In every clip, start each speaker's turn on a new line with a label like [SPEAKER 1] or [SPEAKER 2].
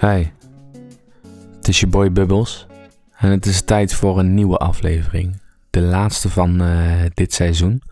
[SPEAKER 1] Hey, het is je boy Bubbles en het is tijd voor een nieuwe aflevering. De laatste van eh, dit seizoen,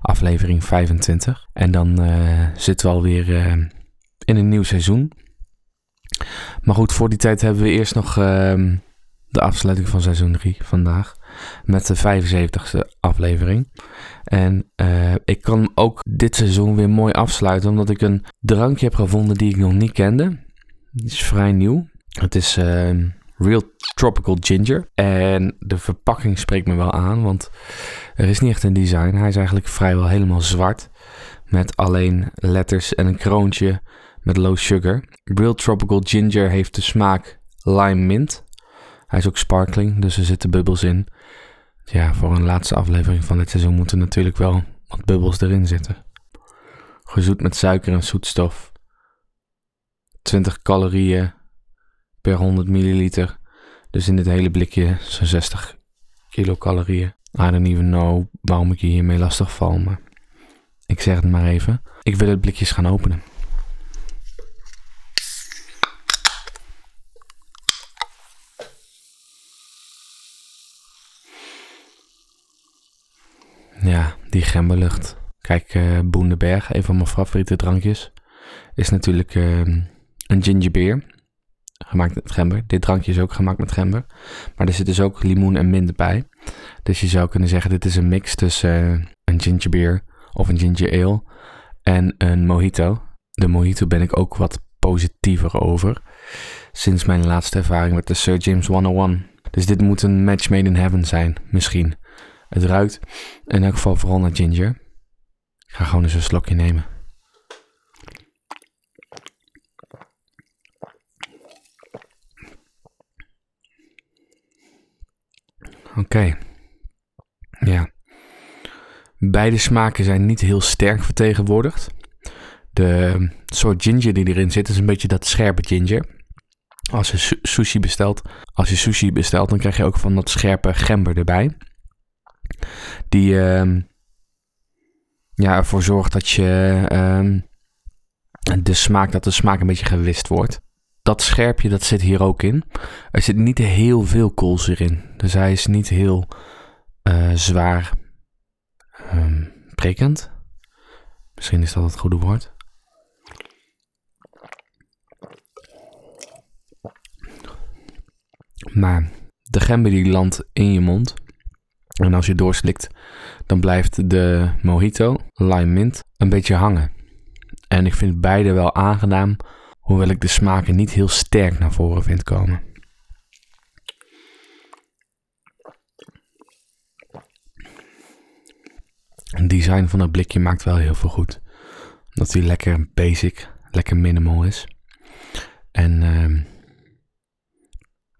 [SPEAKER 1] aflevering 25. En dan eh, zitten we alweer uh, in een nieuw seizoen. Maar goed, voor die tijd hebben we eerst nog ehm, de afsluiting van seizoen 3 vandaag. Met de 75ste aflevering. En ik kan ook dit seizoen weer mooi afsluiten, omdat ik een drankje heb gevonden die ik nog niet kende. Die is vrij nieuw. Het is uh, Real Tropical Ginger. En de verpakking spreekt me wel aan, want er is niet echt een design. Hij is eigenlijk vrijwel helemaal zwart. Met alleen letters en een kroontje met low sugar. Real Tropical Ginger heeft de smaak lime mint. Hij is ook sparkling, dus er zitten bubbels in. Ja, voor een laatste aflevering van dit seizoen moeten natuurlijk wel wat bubbels erin zitten. Gezoet met suiker en zoetstof. 20 calorieën per 100 milliliter. Dus in dit hele blikje zo'n 60 kilocalorieën. I don't even know waarom ik je hiermee lastig val, maar ik zeg het maar even. Ik wil het blikjes gaan openen. Ja, die gemberlucht. Kijk, uh, een van mijn favoriete drankjes, is natuurlijk uh, een ginger beer. Gemaakt met gember. Dit drankje is ook gemaakt met gember. Maar er zit dus ook limoen en mint bij. Dus je zou kunnen zeggen: dit is een mix tussen uh, een ginger beer of een ginger ale en een mojito. De mojito ben ik ook wat positiever over. Sinds mijn laatste ervaring met de Sir James 101. Dus dit moet een match made in heaven zijn, misschien. Het ruikt in elk geval vooral naar ginger. Ik ga gewoon eens een slokje nemen. Oké. Ja. Beide smaken zijn niet heel sterk vertegenwoordigd. De soort ginger die erin zit is een beetje dat scherpe ginger. Als je sushi bestelt, als je sushi bestelt, dan krijg je ook van dat scherpe gember erbij. Die uh, ja, ervoor zorgt dat je uh, de smaak, dat de smaak een beetje gewist wordt dat scherpje, dat zit hier ook in. Er zit niet heel veel kools erin. Dus hij is niet heel uh, zwaar um, prekend. Misschien is dat het goede woord. Maar de gember die landt in je mond. En als je doorslikt, dan blijft de mojito, lime mint, een beetje hangen. En ik vind beide wel aangenaam hoewel ik de smaken niet heel sterk naar voren vind komen. Het design van het blikje maakt wel heel veel goed. Omdat hij lekker basic, lekker minimal is. En uh,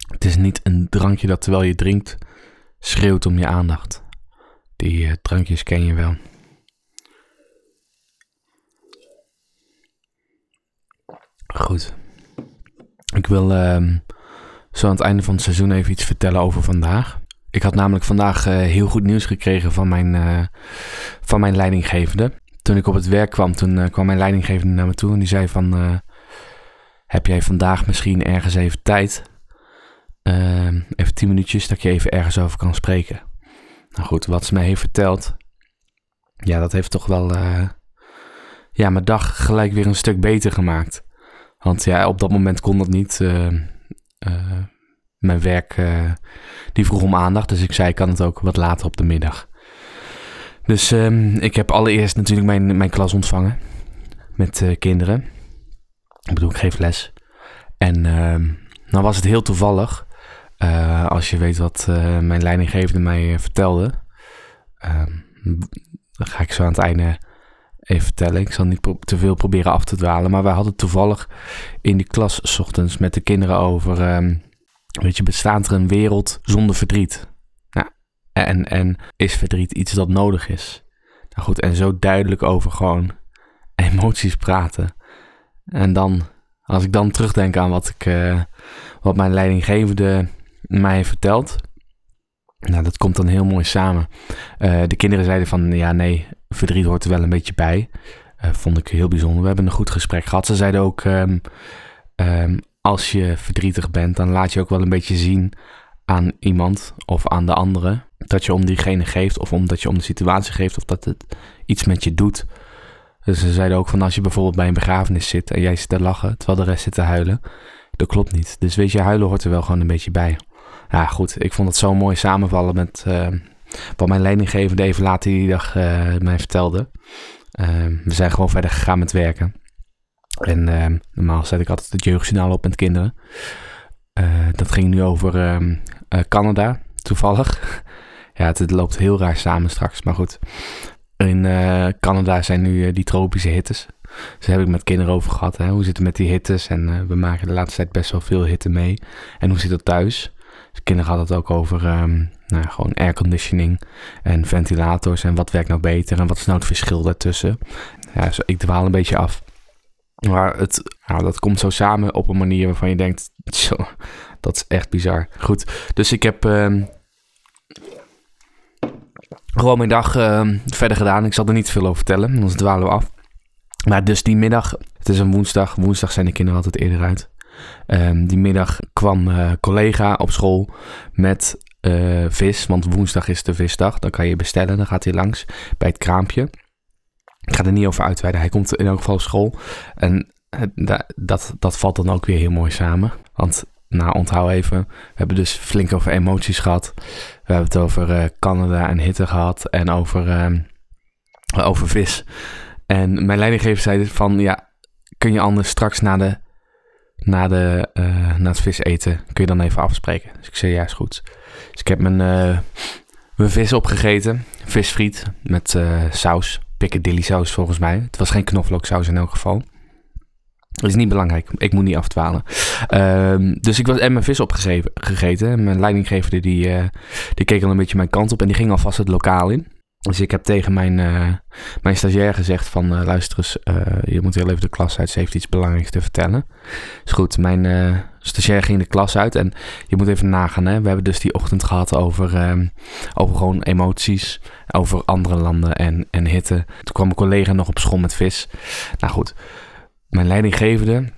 [SPEAKER 1] het is niet een drankje dat terwijl je drinkt schreeuwt om je aandacht. Die uh, drankjes ken je wel. Goed. Ik wil uh, zo aan het einde van het seizoen even iets vertellen over vandaag. Ik had namelijk vandaag uh, heel goed nieuws gekregen van mijn, uh, van mijn leidinggevende. Toen ik op het werk kwam, toen uh, kwam mijn leidinggevende naar me toe en die zei van... heb jij vandaag misschien ergens even tijd? Ehm, even tien minuutjes dat je even ergens over kan spreken. Nou goed, wat ze mij heeft verteld... Ja, dat heeft toch wel... ja, mijn dag gelijk weer een stuk beter gemaakt. Want ja, op dat moment kon dat niet. Uh, uh, mijn werk, uh, die vroeg om aandacht. Dus ik zei, kan het ook wat later op de middag. Dus um, ik heb allereerst natuurlijk mijn, mijn klas ontvangen. Met kinderen. Ik bedoel, ik geef les. En uh, nou was het heel toevallig. als je weet wat mijn leidinggevende mij vertelde. Ehm, dan ga ik zo aan het einde even vertellen. Ik zal niet te veel proberen af te dwalen. Maar wij hadden toevallig in die klas s ochtends met de kinderen over... Um, weet je, bestaat er een wereld zonder verdriet? Nou, en, en is verdriet iets dat nodig is? Nou goed, en zo duidelijk over gewoon emoties praten. En dan, als ik dan terugdenk aan wat, ik, uh, wat mijn leidinggevende mij heeft verteld... Nou, dat komt dan heel mooi samen. Uh, de kinderen zeiden van, ja nee, verdriet hoort er wel een beetje bij. Uh, vond ik heel bijzonder. We hebben een goed gesprek gehad. Ze zeiden ook, um, um, als je verdrietig bent, dan laat je ook wel een beetje zien aan iemand of aan de andere dat je om diegene geeft of omdat je om de situatie geeft of dat het iets met je doet. Dus ze zeiden ook van als je bijvoorbeeld bij een begrafenis zit en jij zit te lachen terwijl de rest zit te huilen, dat klopt niet. Dus weet je, huilen hoort er wel gewoon een beetje bij. Ja, goed, ik vond het zo mooi samenvallen met uh, wat mijn leidinggevende even later die dag uh, mij vertelde. Uh, we zijn gewoon verder gegaan met werken. En ehm, normaal zet ik altijd het jeugdjournaal op met kinderen. dat ging nu over ehm, Canada, toevallig. ja, het, loopt heel raar samen straks, maar goed. In Canada zijn nu die tropische hittes. Dus daar heb ik met kinderen over gehad. Hè? Hoe zit het met die hittes? En we maken de laatste tijd best wel veel hitte mee. En hoe zit het thuis? Dus kinderen hadden het ook over nou, gewoon airconditioning en ventilators en wat werkt nou beter en wat is nou het verschil daartussen. Ik dwaal een beetje af. Maar het, dat komt zo samen op een manier waarvan je denkt, zo, dat is echt bizar. Goed, dus ik heb um, gewoon mijn dag um, verder gedaan. Ik zal er niet veel over vertellen, anders dwalen we af. Maar dus die middag, het is een woensdag. Woensdag zijn de kinderen altijd eerder uit. Um, die middag kwam uh, collega op school met uh, vis, want woensdag is de visdag. Dan kan je bestellen, dan gaat hij langs bij het kraampje. Ik ga er niet over uitweiden, hij komt in elk geval op school. En uh, dat, dat valt dan ook weer heel mooi samen. Want, nou onthoud even, we hebben dus flink over emoties gehad. We hebben het over Canada en hitte gehad en over, over vis. En mijn leidinggever zei van, ja, kun je anders straks naar de na, de, uh, na het vis eten kun je dan even afspreken. Dus ik zei, ja, is goed. Dus ik heb mijn, uh, mijn vis opgegeten. Visfriet met uh, saus. Piccadilly saus volgens mij. Het was geen knoflooksaus in elk geval. Dat is niet belangrijk. Ik moet niet afdwalen. Uh, dus ik was en mijn vis opgegeten. Mijn leidinggever die, die keek al een beetje mijn kant op. En die ging alvast het lokaal in. Dus ik heb tegen mijn, uh, mijn stagiair gezegd van... Uh, luister eens, uh, je moet heel even de klas uit. Ze heeft iets belangrijks te vertellen. Is goed, mijn stagiair ging de klas uit. En je moet even nagaan, hè. We hebben dus die ochtend gehad over, ehm, over gewoon emoties. Over andere landen en, en hitte. Toen kwam een collega nog op school met vis. Nou goed, mijn leidinggevende...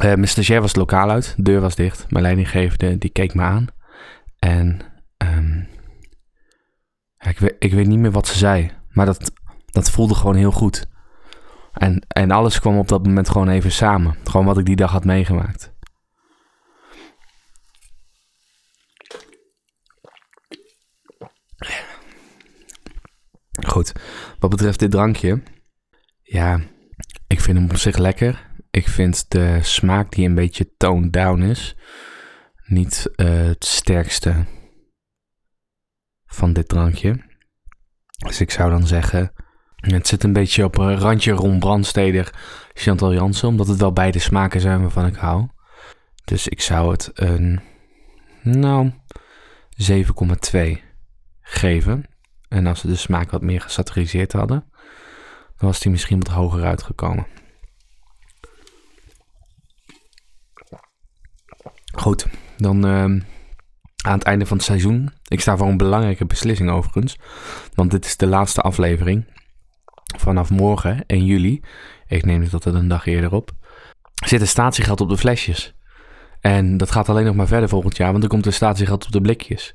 [SPEAKER 1] mijn stagiair was lokaal uit. De deur was dicht. Mijn leidinggevende, die keek me aan. En... Ik, weet, ik weet niet meer wat ze zei. Maar dat, dat voelde gewoon heel goed. En, en alles kwam op dat moment gewoon even samen. Gewoon wat ik die dag had meegemaakt. Goed, wat betreft dit drankje. Ja, ik vind hem op zich lekker. Ik vind de smaak die een beetje toned down is. Niet uh, het sterkste van dit drankje. Dus ik zou dan zeggen, het zit een beetje op een randje Ron Brandsteder Chantal Jansen, omdat het wel beide smaken zijn waarvan ik hou. Dus ik zou het een, nou, 7,2 geven. En als ze de smaak wat meer gesaturiseerd hadden, dan was die misschien wat hoger uitgekomen. Goed, dan uh, aan het einde van het seizoen. Ik sta voor een belangrijke beslissing overigens. Want dit is de laatste aflevering. Vanaf morgen, 1 juli, ik neem het altijd een dag eerder op, zit er statiegeld op de flesjes. En dat gaat alleen nog maar verder volgend jaar, want er komt een statiegeld op de blikjes.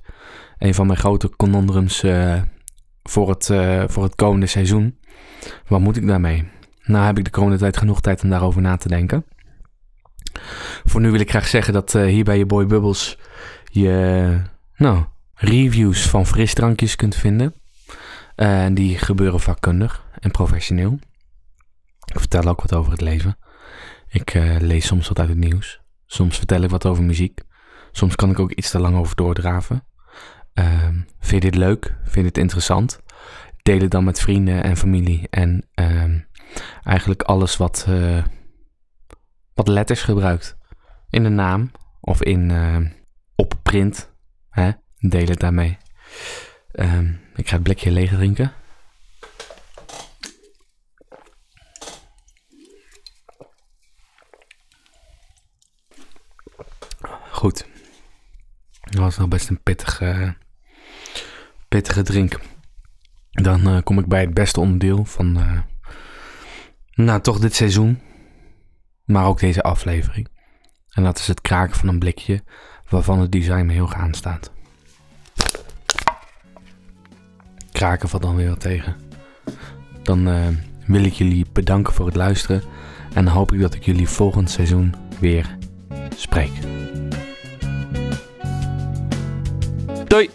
[SPEAKER 1] Een van mijn grote conundrums uh, voor, het, uh, voor het komende seizoen. Wat moet ik daarmee? Nou heb ik de komende tijd genoeg tijd om daarover na te denken. Voor nu wil ik graag zeggen dat uh, hier bij je Boy Bubbles je nou, reviews van frisdrankjes kunt vinden. En uh, die gebeuren vakkundig en professioneel. Ik vertel ook wat over het leven. Ik uh, lees soms wat uit het nieuws. Soms vertel ik wat over muziek. Soms kan ik ook iets te lang over doordraven. Uh, vind je dit leuk? Vind je dit interessant? Deel het dan met vrienden en familie. En ehm, eigenlijk alles wat, wat letters gebruikt. In de naam of in ehm, op print. Hè? Deel het daarmee. Um, ik ga het blikje leeg drinken. Goed. Dat was nog best een pittige, pittige drink. Dan uh, kom ik bij het beste onderdeel van, uh, nou toch dit seizoen. Maar ook deze aflevering. En dat is het kraken van een blikje waarvan het design me heel gaan staat. Kraken valt dan weer wat tegen. Dan uh, wil ik jullie bedanken voor het luisteren. En hoop ik dat ik jullie volgend seizoen weer spreek. Doei!